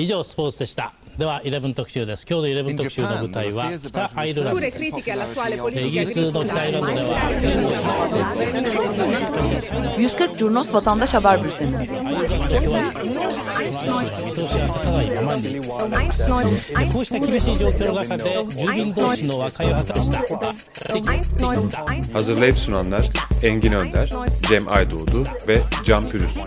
以上スポーツでしたでは11特集です今日の11特集の舞台は北アイルランドですイギリスの北アイルランドでは140 Curnos Vatandaş Haber Bülteni こうした厳しい状況の中で住民同士の和解を図りました Hazırlayıp sunanlar Engin Önder, Cem Aydoğdu ve Can Pürüzsüz.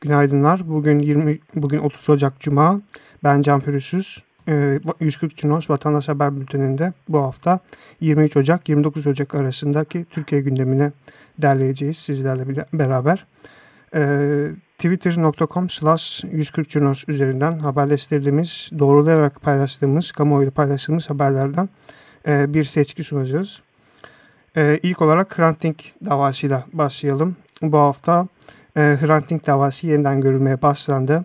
Günaydınlar. Bugün 20 bugün 30 Ocak Cuma. Ben Can Pürüzsüz. Ee, 140 Cunos Vatandaş Haber Bülteni'nde bu hafta 23 Ocak 29 Ocak arasındaki Türkiye gündemini derleyeceğiz sizlerle beraber. Ee, Twitter.com slash 140 Cunos üzerinden haberleştirdiğimiz, doğrulayarak paylaştığımız, kamuoyuyla paylaştığımız haberlerden e, bir seçki sunacağız. Ee, ilk olarak Hrant Dink davasıyla başlayalım. Bu hafta e, Hrant Dink davası yeniden görülmeye başlandı.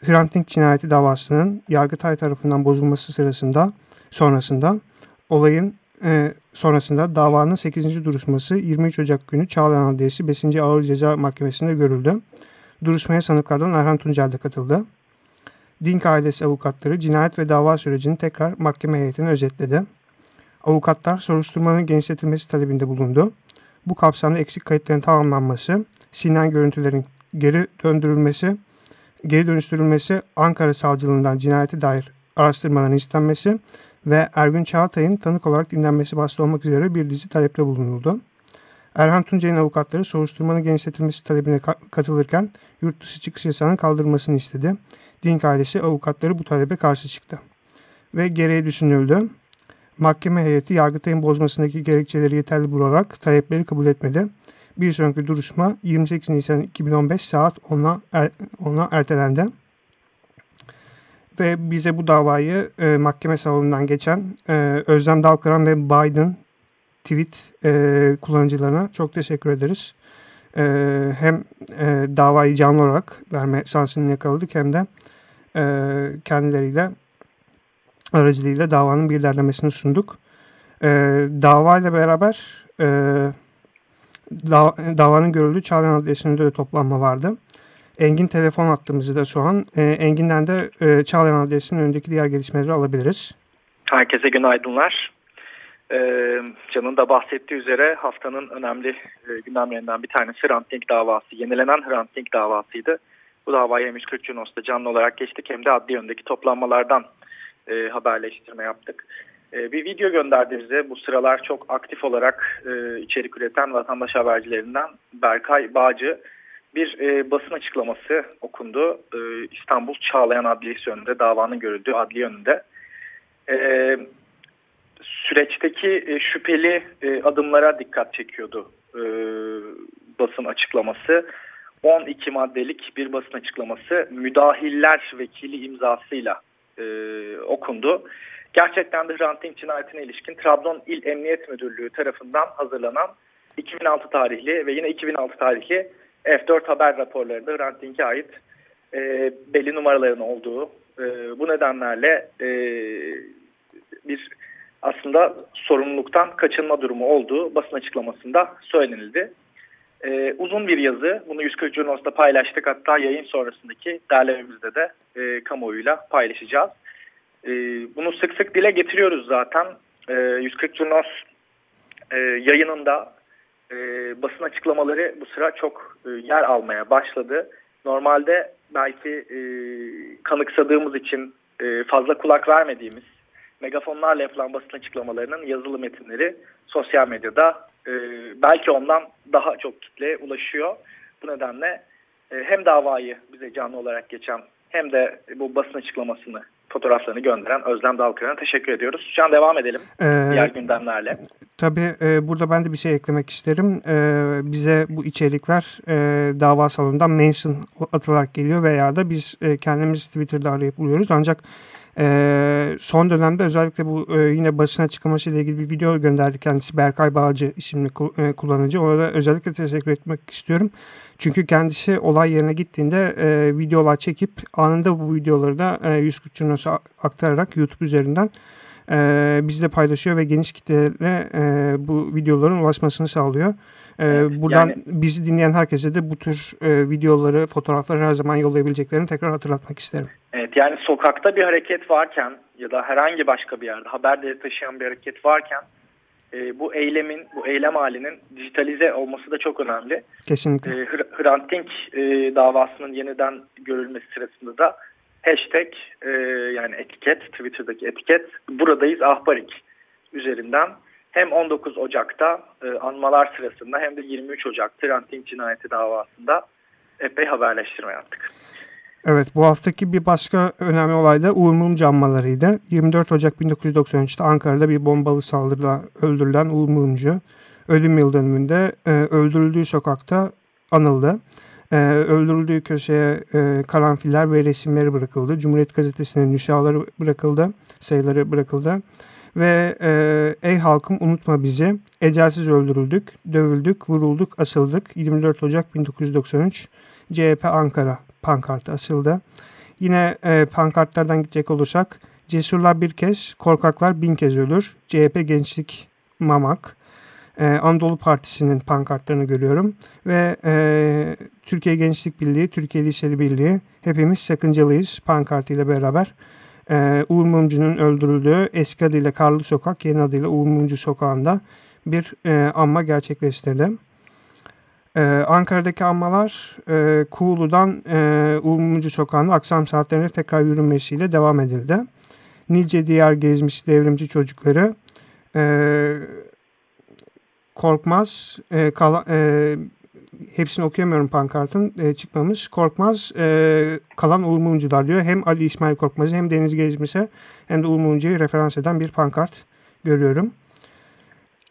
Hrant Dink cinayeti davasının Yargıtay tarafından bozulması sırasında sonrasında olayın e, sonrasında davanın 8. duruşması 23 Ocak günü Çağlayan Adliyesi 5. Ağır Ceza Mahkemesi'nde görüldü. Duruşmaya sanıklardan Erhan Tuncel de katıldı. Dink ailesi avukatları cinayet ve dava sürecini tekrar mahkeme heyetine özetledi. Avukatlar soruşturmanın genişletilmesi talebinde bulundu. Bu kapsamda eksik kayıtların tamamlanması, Sinan görüntülerin geri döndürülmesi, geri dönüştürülmesi, Ankara Savcılığından cinayete dair araştırmaların istenmesi ve Ergün Çağatay'ın tanık olarak dinlenmesi başta olmak üzere bir dizi talepte bulunuldu. Erhan Tuncay'ın avukatları soruşturmanın genişletilmesi talebine ka- katılırken yurt dışı çıkış yasağının kaldırılmasını istedi. Dink ailesi avukatları bu talebe karşı çıktı. Ve gereği düşünüldü. Mahkeme heyeti Yargıtay'ın bozmasındaki gerekçeleri yeterli bularak talepleri kabul etmedi. Bir sonraki duruşma 28 Nisan 2015 saat 10'a er, 10'a ertelendi. Ve bize bu davayı e, mahkeme salonundan geçen e, Özlem Dalkıran ve Biden tweet e, kullanıcılarına çok teşekkür ederiz. E, hem e, davayı canlı olarak verme şansını yakaladık hem de e, kendileriyle aracılığıyla davanın bir derlemesini sunduk. E, davayla beraber e, da, davanın görüldüğü Çağlayan Adliyesi'nde de toplanma vardı. Engin telefon attığımızda şu an. E, Engin'den de e, Çağlayan Adliyesi'nin önündeki diğer gelişmeleri alabiliriz. Herkese günaydınlar. Ee, Can'ın da bahsettiği üzere haftanın önemli e, gündemlerinden bir tanesi Hrant Dink davası. Yenilenen Hrant Dink davasıydı. Bu davayı hem 140 Cunos'ta canlı olarak geçtik hem de adli yöndeki toplanmalardan e, haberleştirme yaptık. E, bir video gönderdi bize. Bu sıralar çok aktif olarak e, içerik üreten vatandaş habercilerinden Berkay Bağcı bir e, basın açıklaması okundu. E, İstanbul Çağlayan Adliyesi önünde davanın görüldüğü adli önünde. E, süreçteki e, şüpheli e, adımlara dikkat çekiyordu e, basın açıklaması. 12 maddelik bir basın açıklaması müdahiller vekili imzasıyla e, okundu. Gerçekten de Hrant Dink cinayetine ilişkin Trabzon İl Emniyet Müdürlüğü tarafından hazırlanan 2006 tarihli ve yine 2006 tarihli F4 haber raporlarında Hrant Dink'e ait e, belli numaraların olduğu e, bu nedenlerle e, bir aslında sorumluluktan kaçınma durumu olduğu basın açıklamasında söylenildi. Ee, uzun bir yazı. Bunu 140 Curnos'ta paylaştık. Hatta yayın sonrasındaki derlememizde de e, kamuoyuyla paylaşacağız. E, bunu sık sık dile getiriyoruz zaten. E, 140 Curnos e, yayınında e, basın açıklamaları bu sıra çok e, yer almaya başladı. Normalde belki e, kanıksadığımız için e, fazla kulak vermediğimiz megafonlarla yapılan basın açıklamalarının yazılı metinleri sosyal medyada e, belki ondan daha çok kitleye ulaşıyor. Bu nedenle e, hem davayı bize canlı olarak geçen hem de bu basın açıklamasını fotoğraflarını gönderen Özlem Dalkıran'a teşekkür ediyoruz. Şu an devam edelim Ee, diğer gündemlerle. Tabii e, burada ben de bir şey eklemek isterim. E, bize bu içerikler e, dava salonundan mention atılarak geliyor veya da biz e, kendimiz Twitter'da arayıp buluyoruz. Ancak E, son dönemde özellikle bu e, yine basın açıklaması ile ilgili bir video gönderdi kendisi Berkay Bağcı isimli e, kullanıcı. Ona da özellikle teşekkür etmek istiyorum. Çünkü kendisi olay yerine gittiğinde e, videolar çekip anında bu videoları da e, 140 Cunos'a aktararak YouTube üzerinden e, bizle paylaşıyor ve geniş kitlelere e, bu videoların ulaşmasını sağlıyor. Evet, buradan yani, bizi dinleyen herkese de bu tür e, videoları, fotoğrafları her zaman yollayabileceklerini tekrar hatırlatmak isterim. Evet yani sokakta bir hareket varken ya da herhangi başka bir yerde haber değeri taşıyan bir hareket varken e, bu eylemin, bu eylem halinin dijitalize olması da çok önemli. Kesinlikle. E, Hrant Dink e, davasının yeniden görülmesi sırasında da hashtag e, yani etiket, Twitter'daki etiket buradayız ahbarik üzerinden hem 19 Ocak'ta e, anmalar sırasında hem de 23 Ocak Hrant Dink cinayeti davasında epey haberleştirme yaptık. Evet bu haftaki bir başka önemli olay da Uğur Mumcu anmalarıydı. 24 Ocak 1993'te Ankara'da bir bombalı saldırıda öldürülen Uğur Mumcu ölüm yıl dönümünde e, öldürüldüğü sokakta anıldı. E, öldürüldüğü köşeye e, karanfiller ve resimleri bırakıldı. Cumhuriyet Gazetesi'nin nüşaları bırakıldı, sayıları bırakıldı. Ve e, ey halkım unutma bizi, ecelsiz öldürüldük, dövüldük, vurulduk, asıldık. 24 Ocak 1993 CHP Ankara pankartı asıldı. Yine e, pankartlardan gidecek olursak cesurlar bir kez, korkaklar bin kez ölür. CHP Gençlik Mamak. E, Anadolu Partisi'nin pankartlarını görüyorum. Ve e, Türkiye Gençlik Birliği, Türkiye Liseli Birliği hepimiz sakıncalıyız pankartıyla beraber. E, Uğur Mumcu'nun öldürüldüğü eski adıyla Karlı Sokak, yeni adıyla Uğur Mumcu Sokağı'nda bir e, anma gerçekleştirdi. Ee, Ankara'daki anmalar e, Kuğulu'dan e, Ulmumcu Sokağı'nda akşam saatlerine tekrar yürünmesiyle devam edildi. Nice diğer gezmiş devrimci çocukları e, Korkmaz, e, kala, e, hepsini okuyamıyorum pankartın e, çıkmamış. Korkmaz e, kalan Uğur Mumcular diyor. Hem Ali İsmail Korkmaz'ı hem Deniz Gezmiş'e hem de Uğur Mumcu'yu referans eden bir pankart görüyorum.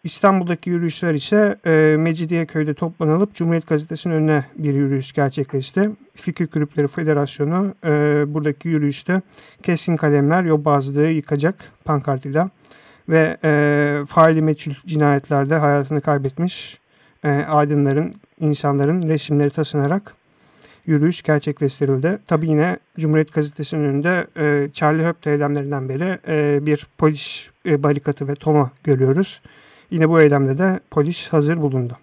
İstanbul'daki yürüyüşler ise e, Mecidiyeköy'de toplanılıp Cumhuriyet Gazetesi'nin önüne bir yürüyüş gerçekleşti. Fikir Kulüpleri Federasyonu e, buradaki yürüyüşte keskin kalemler yobazlığı yıkacak pankartıyla ve e, faili meçhul cinayetlerde hayatını kaybetmiş e, aydınların, insanların resimleri taşınarak yürüyüş gerçekleştirildi. Tabi yine Cumhuriyet Gazetesi'nin önünde e, Charlie Hebdo eylemlerinden beri e, bir polis e, barikatı ve toma görüyoruz. Yine bu eylemde de polis hazır bulundu.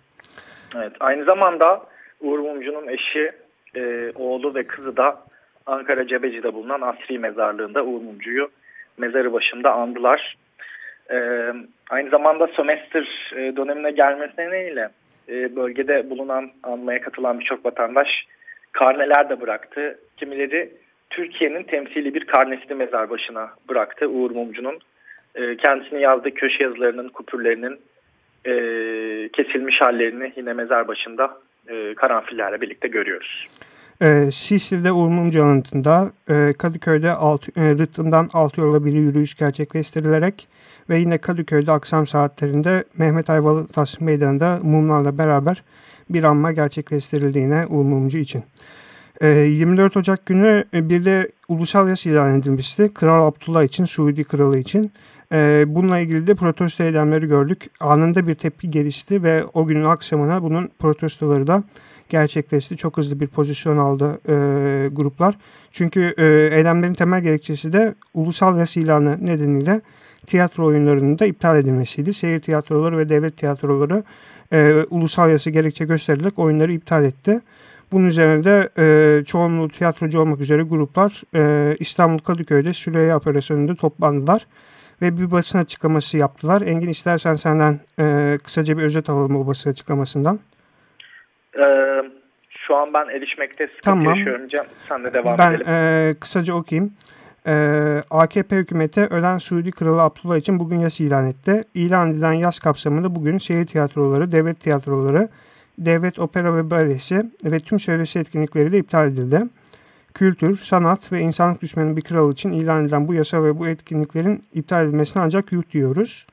Evet, aynı zamanda Uğur Mumcu'nun eşi, e, oğlu ve kızı da Ankara Cebeci'de bulunan Asri Mezarlığı'nda Uğur Mumcu'yu mezarı başında andılar. E, aynı zamanda sömestr e, dönemine gelmesi nedeniyle e, bölgede bulunan anmaya katılan birçok vatandaş karneler de bıraktı. Kimileri Türkiye'nin temsili bir karnesini mezar başına bıraktı Uğur Mumcu'nun e, kendisinin yazdığı köşe yazılarının, kupürlerinin e, kesilmiş hallerini yine mezar başında e, karanfillerle birlikte görüyoruz. E, Sisli'de Urmumcu anıtında e, Kadıköy'de alt, e, Rıhtım'dan altı yola bir yürüyüş gerçekleştirilerek ve yine Kadıköy'de akşam saatlerinde Mehmet Ayvalı Taş Meydanı'nda mumlarla beraber bir anma gerçekleştirildiğine Urmumcu için. 24 Ocak günü bir de ulusal yas ilan edilmişti. Kral Abdullah için, Suudi Kralı için. E, bununla ilgili de protesto eylemleri gördük. Anında bir tepki gelişti ve o günün akşamına bunun protestoları da gerçekleşti. Çok hızlı bir pozisyon aldı e, gruplar. Çünkü e, eylemlerin temel gerekçesi de ulusal yas ilanı nedeniyle tiyatro oyunlarının da iptal edilmesiydi. Seyir tiyatroları ve devlet tiyatroları e, ulusal yası gerekçe gösterilerek oyunları iptal etti. Bunun üzerine de e, çoğunluğu tiyatrocu olmak üzere gruplar e, İstanbul Kadıköy'de Süreyya Operasyonu'nda toplandılar ve bir basın açıklaması yaptılar. Engin istersen senden e, kısaca bir özet alalım o basın açıklamasından. Ee, şu an ben erişmekte sıkıntı tamam. yaşıyorum Cem. Sen de devam ben, edelim. Ben e, kısaca okuyayım. Ee, AKP hükümeti ölen Suudi Kralı Abdullah için bugün yas ilan etti. İlan edilen yas kapsamında bugün şehir tiyatroları, devlet tiyatroları, devlet opera ve balesi ve tüm söyleşi etkinlikleri de iptal edildi kültür, sanat ve insanlık düşmanı bir kral için ilan edilen bu yasa ve bu etkinliklerin iptal edilmesine ancak yuh diyoruz.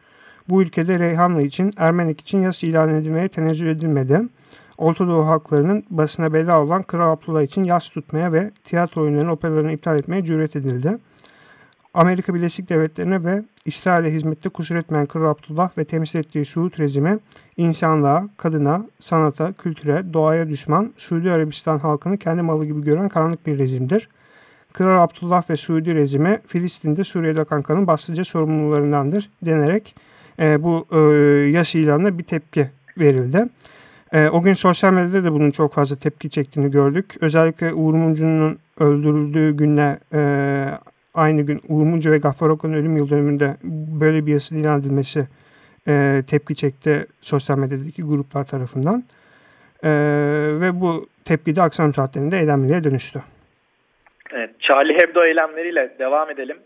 Bu ülkede Reyhanlı için, Ermenik için yas ilan edilmeye tenezzül edilmedi. Orta Doğu halklarının basına bela olan Kral Abdullah için yas tutmaya ve tiyatro oyunlarının operalarını iptal etmeye cüret edildi. Amerika Birleşik Devletleri'ne ve İsrail'e hizmette kusur etmeyen Kral Abdullah ve temsil ettiği Suud rejimi insanlığa, kadına, sanata, kültüre, doğaya düşman Suudi Arabistan halkını kendi malı gibi gören karanlık bir rejimdir. Kral Abdullah ve Suudi rejimi Filistin'de Suriye'de kankanın bastıca sorumlularındandır denerek e, bu e, yas ilanına bir tepki verildi. E, o gün sosyal medyada da bunun çok fazla tepki çektiğini gördük. Özellikle Uğur Mumcu'nun öldürüldüğü günle e, aynı gün Uğur Mumcu ve Gaffar Okan'ın ölüm yıl dönümünde böyle bir yasın ilan edilmesi e, tepki çekti sosyal medyadaki gruplar tarafından. E, ve bu tepki de akşam saatlerinde eylemliliğe dönüştü. Evet, Charlie Hebdo eylemleriyle devam edelim.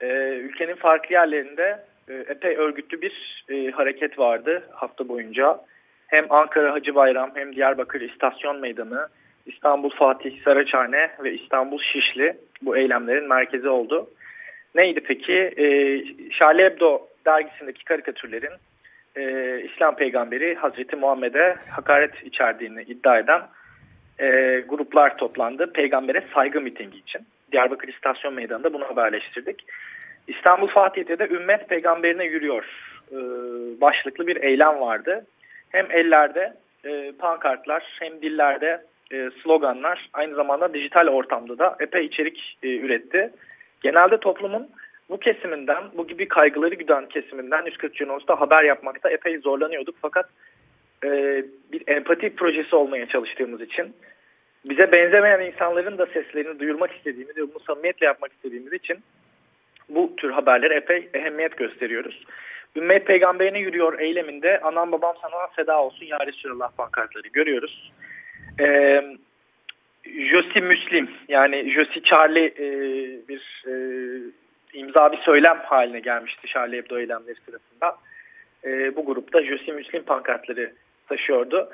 Ee, ülkenin farklı yerlerinde e, epey örgütlü bir e, hareket vardı hafta boyunca. Hem Ankara Hacı Bayram hem Diyarbakır İstasyon Meydanı, İstanbul Fatih Saraçhane ve İstanbul Şişli bu eylemlerin merkezi oldu. Neydi peki? E, Charlie Hebdo dergisindeki karikatürlerin e, İslam peygamberi Hazreti Muhammed'e hakaret içerdiğini iddia eden e, gruplar toplandı. Peygambere saygı mitingi için. Diyarbakır İstasyon Meydanı'nda bunu haberleştirdik. İstanbul Fatih'te de ümmet peygamberine yürüyor e, başlıklı bir eylem vardı. Hem ellerde e, pankartlar hem dillerde e, sloganlar aynı zamanda dijital ortamda da epey içerik e, üretti. Genelde toplumun bu kesiminden, bu gibi kaygıları güden kesiminden 140 Junos'ta haber yapmakta epey zorlanıyorduk. Fakat e, bir empati projesi olmaya çalıştığımız için bize benzemeyen insanların da seslerini duyurmak istediğimiz ve bunu samimiyetle yapmak istediğimiz için bu tür haberlere epey ehemmiyet gösteriyoruz. Ümmet peygamberine yürüyor eyleminde anam babam sana feda olsun ya Resulallah pankartları görüyoruz. Ee, Josi Müslim yani Josi Charlie e, bir e, imza bir söylem haline gelmişti Charlie Hebdo eylemleri sırasında. E, bu grupta Josi Müslim pankartları taşıyordu.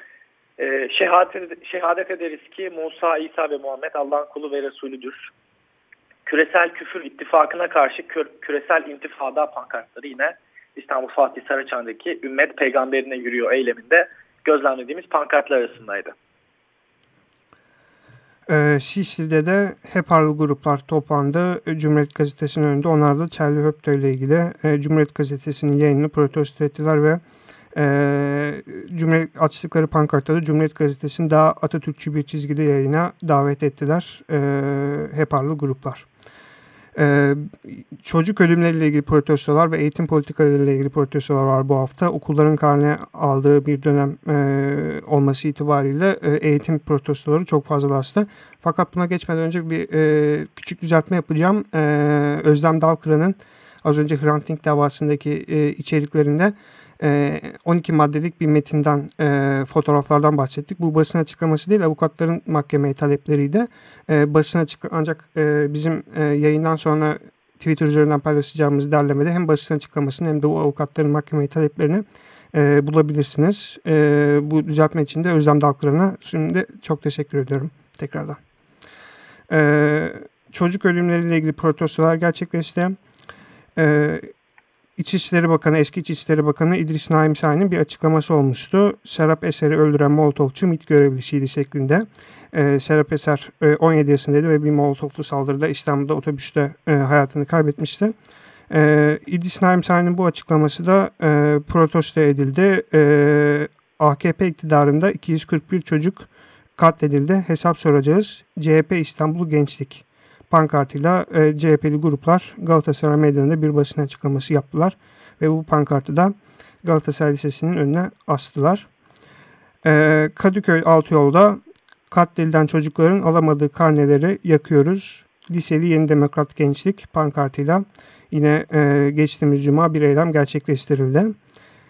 E, şehadet, şehadet ederiz ki Musa, İsa ve Muhammed Allah'ın kulu ve Resulüdür. Küresel küfür ittifakına karşı kür, küresel intifada pankartları yine İstanbul Fatih Saraçhane'deki ümmet peygamberine yürüyor eyleminde gözlemlediğimiz pankartlar arasındaydı. E, Şişli'de de HEPAR'lı gruplar toplandı. Cumhuriyet Gazetesi'nin önünde. Onlar da Charlie Hebdo ile ilgili e, Cumhuriyet Gazetesi'nin yayınını protesto ettiler ve e, Cumhuriyet açtıkları pankartta Cumhuriyet Gazetesi'ni daha Atatürkçü bir çizgide yayına davet ettiler. E, HEPAR'lı gruplar. Ee, çocuk ölümleriyle ilgili protestolar ve eğitim politikalarıyla ilgili protestolar var bu hafta. Okulların karne aldığı bir dönem e, olması itibariyle e, eğitim protestoları çok fazla aslında. Fakat buna geçmeden önce bir e, küçük düzeltme yapacağım. E, Özlem Dalkıra'nın az önce Hrant Dink davasındaki e, içeriklerinde 12 ee, maddelik bir metinden, e, fotoğraflardan bahsettik. Bu basın açıklaması değil, avukatların mahkemeye talepleriydi. E, basın açık ancak e, bizim e, yayından sonra Twitter üzerinden paylaşacağımız derlemede hem basın açıklamasını hem de o avukatların mahkemeye taleplerini bulabilirsiniz. Bu düzeltme için de Özlem Dalkıran'a şimdi çok teşekkür ediyorum tekrardan. E, çocuk ölümleriyle ilgili protestolar gerçekleşti. E, İçişleri Bakanı, eski İçişleri Bakanı İdris Naim Sahin'in bir açıklaması olmuştu. Serap Eser'i öldüren Molotovçu MİT görevlisiydi şeklinde. Ee, Serap Eser e, 17 yaşındaydı ve bir Molotovlu saldırıda İstanbul'da otobüste e, hayatını kaybetmişti. E, İdris Naim Sahin'in bu açıklaması da e, protesto edildi. E, AKP iktidarında 241 çocuk katledildi. Hesap soracağız. CHP İstanbul Gençlik pankartıyla e, CHP'li gruplar Galatasaray Meydanı'nda bir basın açıklaması yaptılar. Ve bu pankartı da Galatasaray Lisesi'nin önüne astılar. E, Kadıköy Altıyol'da katledilen çocukların alamadığı karneleri yakıyoruz. Liseli Yeni Demokrat Gençlik pankartıyla yine e, geçtiğimiz cuma bir eylem gerçekleştirildi.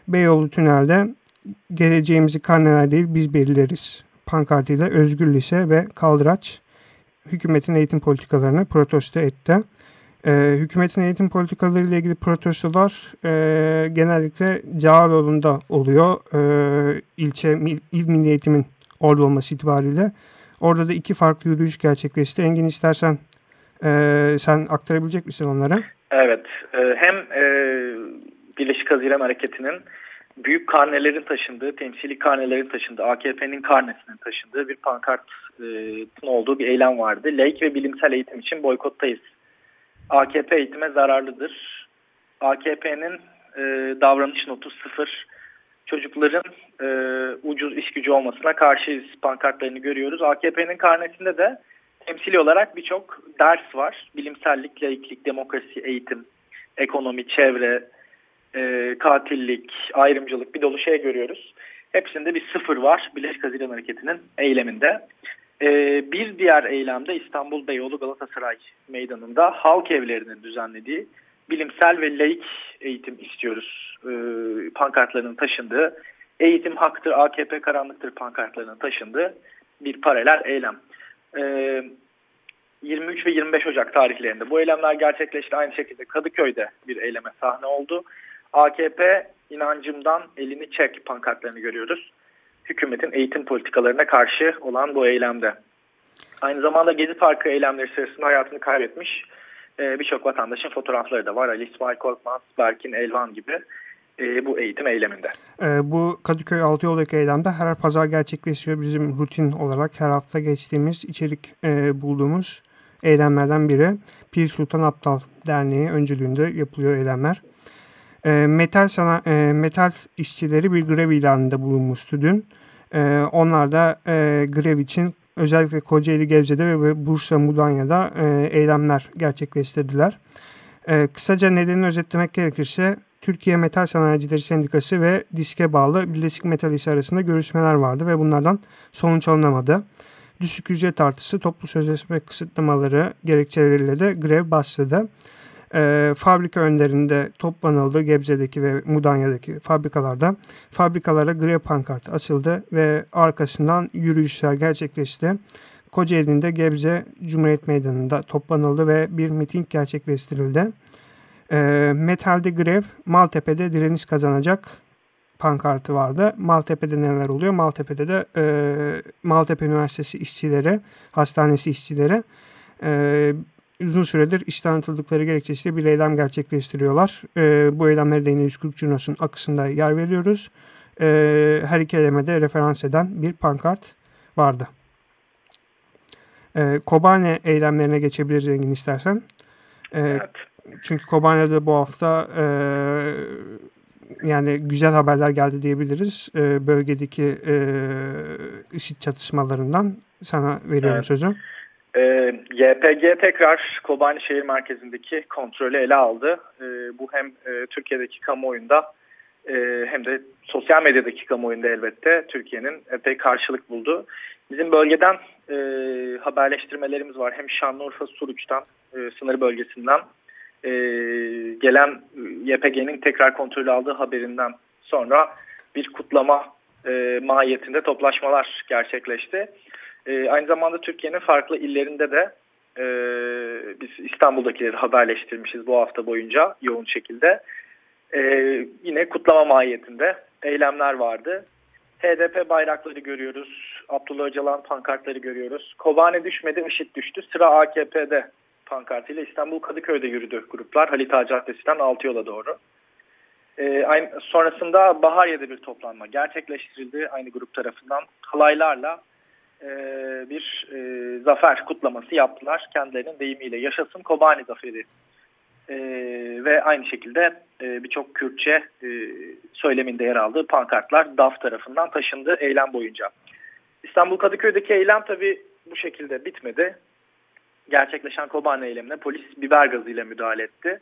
Beyoğlu Tünel'de geleceğimizi karneler değil biz belirleriz pankartıyla Özgür Lise ve Kaldıraç hükümetin eğitim politikalarını protesto etti. E, hükümetin eğitim politikaları ile ilgili protestolar e, genellikle Cağaloğlu'nda oluyor. E, ilçe il milli eğitimin orada olması itibariyle. Orada da iki farklı yürüyüş gerçekleşti. Engin istersen e, sen aktarabilecek misin onlara? Evet. E, hem e, Birleşik Haziran Hareketi'nin büyük karnelerin taşındığı, temsili karnelerin taşındığı, AKP'nin karnesinin taşındığı bir pankartın olduğu bir eylem vardı. Laik ve bilimsel eğitim için boykottayız AKP eğitime zararlıdır. AKP'nin e, davranış notu sıfır. Çocukların e, ucuz iş gücü olmasına karşıyız pankartlarını görüyoruz. AKP'nin karnesinde de temsili olarak birçok ders var. Bilimsellik, laiklik, demokrasi, eğitim, ekonomi, çevre, e, katillik, ayrımcılık bir dolu şey görüyoruz. Hepsinde bir sıfır var Birleşik Haziran Hareketi'nin eyleminde. E, bir diğer eylemde İstanbul Beyoğlu Galatasaray Meydanı'nda halk evlerinin düzenlediği bilimsel ve laik eğitim istiyoruz e, pankartlarının taşındığı, eğitim haktır, AKP karanlıktır pankartlarının taşındığı bir paralel eylem. E, 23 ve 25 Ocak tarihlerinde bu eylemler gerçekleşti. Aynı şekilde Kadıköy'de bir eyleme sahne oldu. AKP inancımdan elini çek pankartlarını görüyoruz. Hükümetin eğitim politikalarına karşı olan bu eylemde. Aynı zamanda Gezi Parkı eylemleri sırasında hayatını kaybetmiş e, birçok vatandaşın fotoğrafları da var. Ali İsmail Korkmaz, Berkin Elvan gibi e, bu eğitim eyleminde. E, bu Kadıköy Altıyol'daki eylemde her pazar gerçekleşiyor. Bizim rutin olarak her hafta geçtiğimiz, içerik bulduğumuz eylemlerden biri. Pir Sultan Aptal Derneği öncülüğünde yapılıyor eylemler. E, metal sana e, metal işçileri bir grev ilanında bulunmuştu dün. E, onlar da e, grev için özellikle Kocaeli Gebze'de ve Bursa Mudanya'da e, eylemler gerçekleştirdiler. E, kısaca nedenini özetlemek gerekirse Türkiye Metal Sanayicileri Sendikası ve diske bağlı Birleşik Metal İşi arasında görüşmeler vardı ve bunlardan sonuç alınamadı. Düşük ücret artısı, toplu sözleşme kısıtlamaları gerekçeleriyle de grev başladı e, fabrika önlerinde toplanıldı Gebze'deki ve Mudanya'daki fabrikalarda. Fabrikalara grev pankartı asıldı ve arkasından yürüyüşler gerçekleşti. Kocaeli'nde Gebze Cumhuriyet Meydanı'nda toplanıldı ve bir miting gerçekleştirildi. E, Metal'de grev, Maltepe'de direniş kazanacak pankartı vardı. Maltepe'de neler oluyor? Maltepe'de de e, Maltepe Üniversitesi işçileri, hastanesi işçileri e, uzun süredir işten atıldıkları gerekçesiyle bir eylem gerçekleştiriyorlar. E, bu eylemlere de yine 140 Cunos'un akısında yer veriyoruz. E, her iki eyleme referans eden bir pankart vardı. E, Kobane eylemlerine geçebiliriz Engin istersen. E, evet. Çünkü Kobane'de bu hafta e, yani güzel haberler geldi diyebiliriz. E, bölgedeki e, IŞİD çatışmalarından sana veriyorum evet. sözü. E, ee, YPG tekrar Kobani şehir merkezindeki kontrolü ele aldı. E, bu hem e, Türkiye'deki kamuoyunda e, hem de sosyal medyadaki kamuoyunda elbette Türkiye'nin epey karşılık buldu. Bizim bölgeden e, haberleştirmelerimiz var. Hem Şanlıurfa Suruç'tan, e, sınır bölgesinden e, gelen YPG'nin tekrar kontrolü aldığı haberinden sonra bir kutlama e, mahiyetinde toplaşmalar gerçekleşti. E, aynı zamanda Türkiye'nin farklı illerinde de e, biz İstanbul'dakileri haberleştirmişiz bu hafta boyunca yoğun şekilde. E, yine kutlama mahiyetinde eylemler vardı. HDP bayrakları görüyoruz. Abdullah Öcalan pankartları görüyoruz. Kobane düşmedi, IŞİD düştü. Sıra AKP'de pankartıyla İstanbul Kadıköy'de yürüdü gruplar. Halit Ağa Caddesi'den Altıyol'a doğru. Ee, aynı, sonrasında Bahariye'de bir toplanma gerçekleştirildi aynı grup tarafından. Halaylarla e, bir e, zafer kutlaması yaptılar. Kendilerinin deyimiyle yaşasın Kobani zaferi e, ve aynı şekilde birçok Kürtçe söyleminde yer aldığı pankartlar DAF tarafından taşındı eylem boyunca. İstanbul Kadıköy'deki eylem tabi bu şekilde bitmedi. Gerçekleşen Kobani eylemine polis biber gazıyla müdahale etti.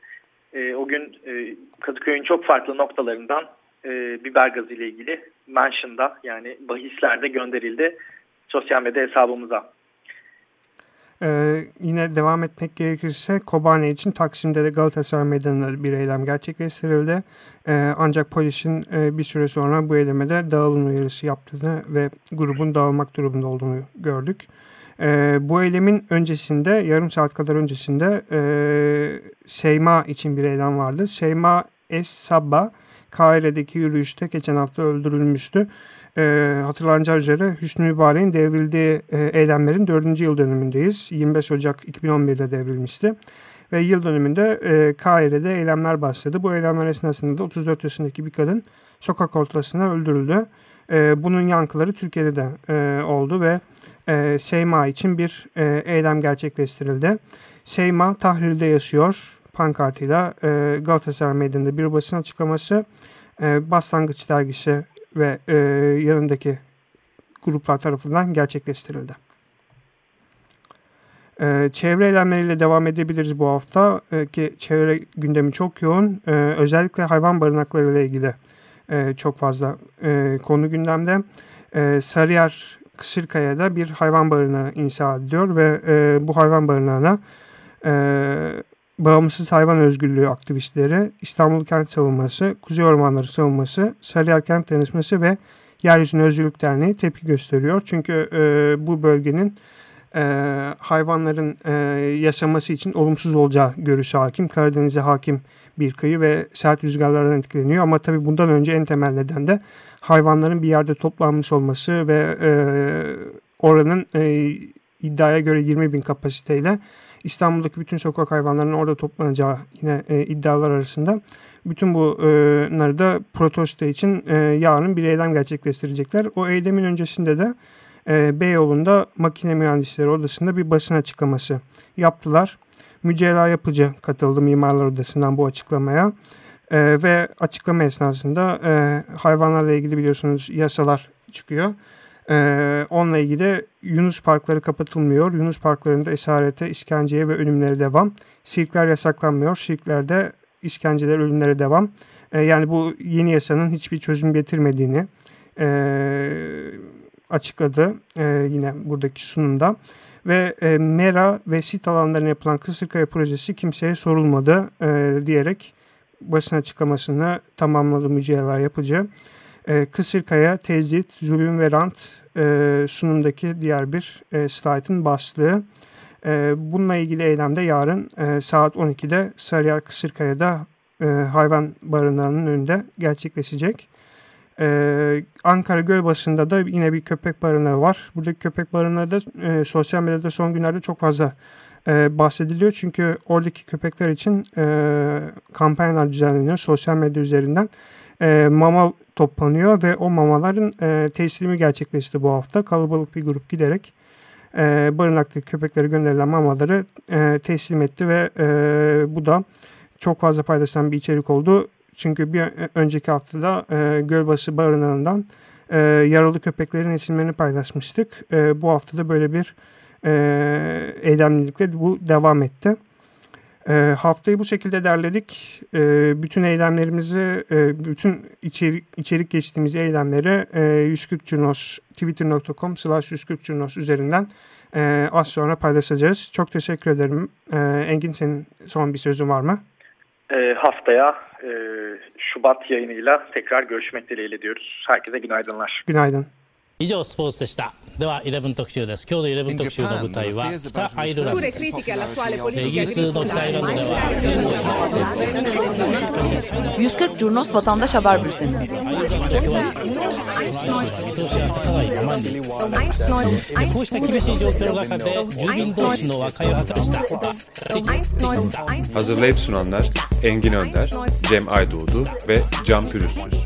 O gün Kadıköy'ün çok farklı noktalarından biber gazı ile ilgili mention'da yani bahislerde gönderildi sosyal medya hesabımıza. Ee, yine devam etmek gerekirse Kobane için Taksim'de de Galatasaray Meydanı'nda bir eylem gerçekleştirildi. Ee, ancak polisin e, bir süre sonra bu eylemede dağılım uyarısı yaptığını ve grubun dağılmak durumunda olduğunu gördük. Ee, bu eylemin öncesinde yarım saat kadar öncesinde e, Seyma için bir eylem vardı. Seyma Es Sabba Kahire'deki yürüyüşte geçen hafta öldürülmüştü e, hatırlanacağı üzere Hüsnü Mübarek'in devrildiği e, eylemlerin 4. yıl dönümündeyiz. 25 Ocak 2011'de devrilmişti. Ve yıl dönümünde e, Kahire'de eylemler başladı. Bu eylemler esnasında da 34 yaşındaki bir kadın sokak ortasında öldürüldü. E, bunun yankıları Türkiye'de de e, oldu ve e, Seyma için bir e, eylem gerçekleştirildi. Seyma Tahrir'de yaşıyor pankartıyla e, Galatasaray Meydanı'nda bir basın açıklaması e, Başlangıç Dergisi ve e, yanındaki gruplar tarafından gerçekleştirildi. E, çevre eylemleriyle devam edebiliriz bu hafta e, ki çevre gündemi çok yoğun. E, özellikle hayvan barınakları ile ilgili e, çok fazla e, konu gündemde. E, Sarıyer Kısırkaya'da bir hayvan barınağı inşa ediliyor ve e, bu hayvan barınağına e, Bağımsız Hayvan Özgürlüğü aktivistleri, İstanbul Kent Savunması, Kuzey Ormanları Savunması, Sarıyer Kent Dayanışması ve Yeryüzüne Özgürlük Derneği tepki gösteriyor. Çünkü e, bu bölgenin e, hayvanların e, yaşaması için olumsuz olacağı görüşü hakim. Karadeniz'e hakim bir kıyı ve sert rüzgarlardan etkileniyor. Ama tabii bundan önce en temel neden de hayvanların bir yerde toplanmış olması ve e, oranın e, iddiaya göre 20 bin kapasiteyle İstanbul'daki bütün sokak hayvanlarının orada toplanacağı yine e, iddialar arasında. Bütün bunları da protesto için e, yarın bir eylem gerçekleştirecekler. O eylemin öncesinde de e, Beyoğlu'nda makine mühendisleri odasında bir basın açıklaması yaptılar. Mücella Yapıcı katıldı Mimarlar Odası'ndan bu açıklamaya. E, ve açıklama esnasında e, hayvanlarla ilgili biliyorsunuz yasalar çıkıyor. Ee, onunla ilgili Yunus parkları kapatılmıyor. Yunus parklarında esarete, işkenceye ve ölümlere devam. Sirkler yasaklanmıyor. Sirklerde işkenceler, ölümlere devam. Ee, yani bu yeni yasanın hiçbir çözüm getirmediğini e, açıkladı e, yine buradaki sunumda. Ve e, Mera ve sit alanlarına yapılan Kısırkaya projesi kimseye sorulmadı e, diyerek basın açıklamasını tamamladı Mücella Yapıcı. E, Kısırkaya, tezit, zulüm ve rant e, sunumdaki diğer bir e, slaytın başlığı. E, bununla ilgili eylemde yarın e, saat 12'de Sarıyer Kısırkaya'da e, hayvan barınağının önünde gerçekleşecek. Ee, Ankara Gölbaşı'nda da yine bir köpek barınağı var. Buradaki köpek barınağı da e, sosyal medyada son günlerde çok fazla e, bahsediliyor. Çünkü oradaki köpekler için e, kampanyalar düzenleniyor sosyal medya üzerinden e, mama toplanıyor ve o mamaların e, teslimi gerçekleşti bu hafta. Kalabalık bir grup giderek e, barınaktaki köpeklere gönderilen mamaları e, teslim etti ve e, bu da çok fazla paylaşılan bir içerik oldu. Çünkü bir önceki haftada e, Gölbaşı Barınağı'ndan e, yaralı köpeklerin isimlerini paylaşmıştık. E, bu haftada böyle bir e, eylemlilikle bu devam etti. E, haftayı bu şekilde derledik. E, bütün eylemlerimizi, e, bütün içerik, içerik geçtiğimiz eylemleri e, 140 Curnos, twitter.com slash 140 Curnos üzerinden e, az sonra paylaşacağız. Çok teşekkür ederim. E, Engin senin son bir sözün var mı? E, haftaya e, Şubat yayınıyla tekrar görüşmek dileğiyle diyoruz. Herkese günaydınlar. Günaydın. 以上スポーツでしたでは11特集です今日の11特集の舞台は北アイルランドですイギリスの北アイルランドでは140 Curnos Vatandaş Haber Bülteni こうした厳しい状況の中で住民同士の和解を図りした Hazırlayıp sunanlar Engin Önder, Cem Aydoğdu ve Can Pürüzsüz.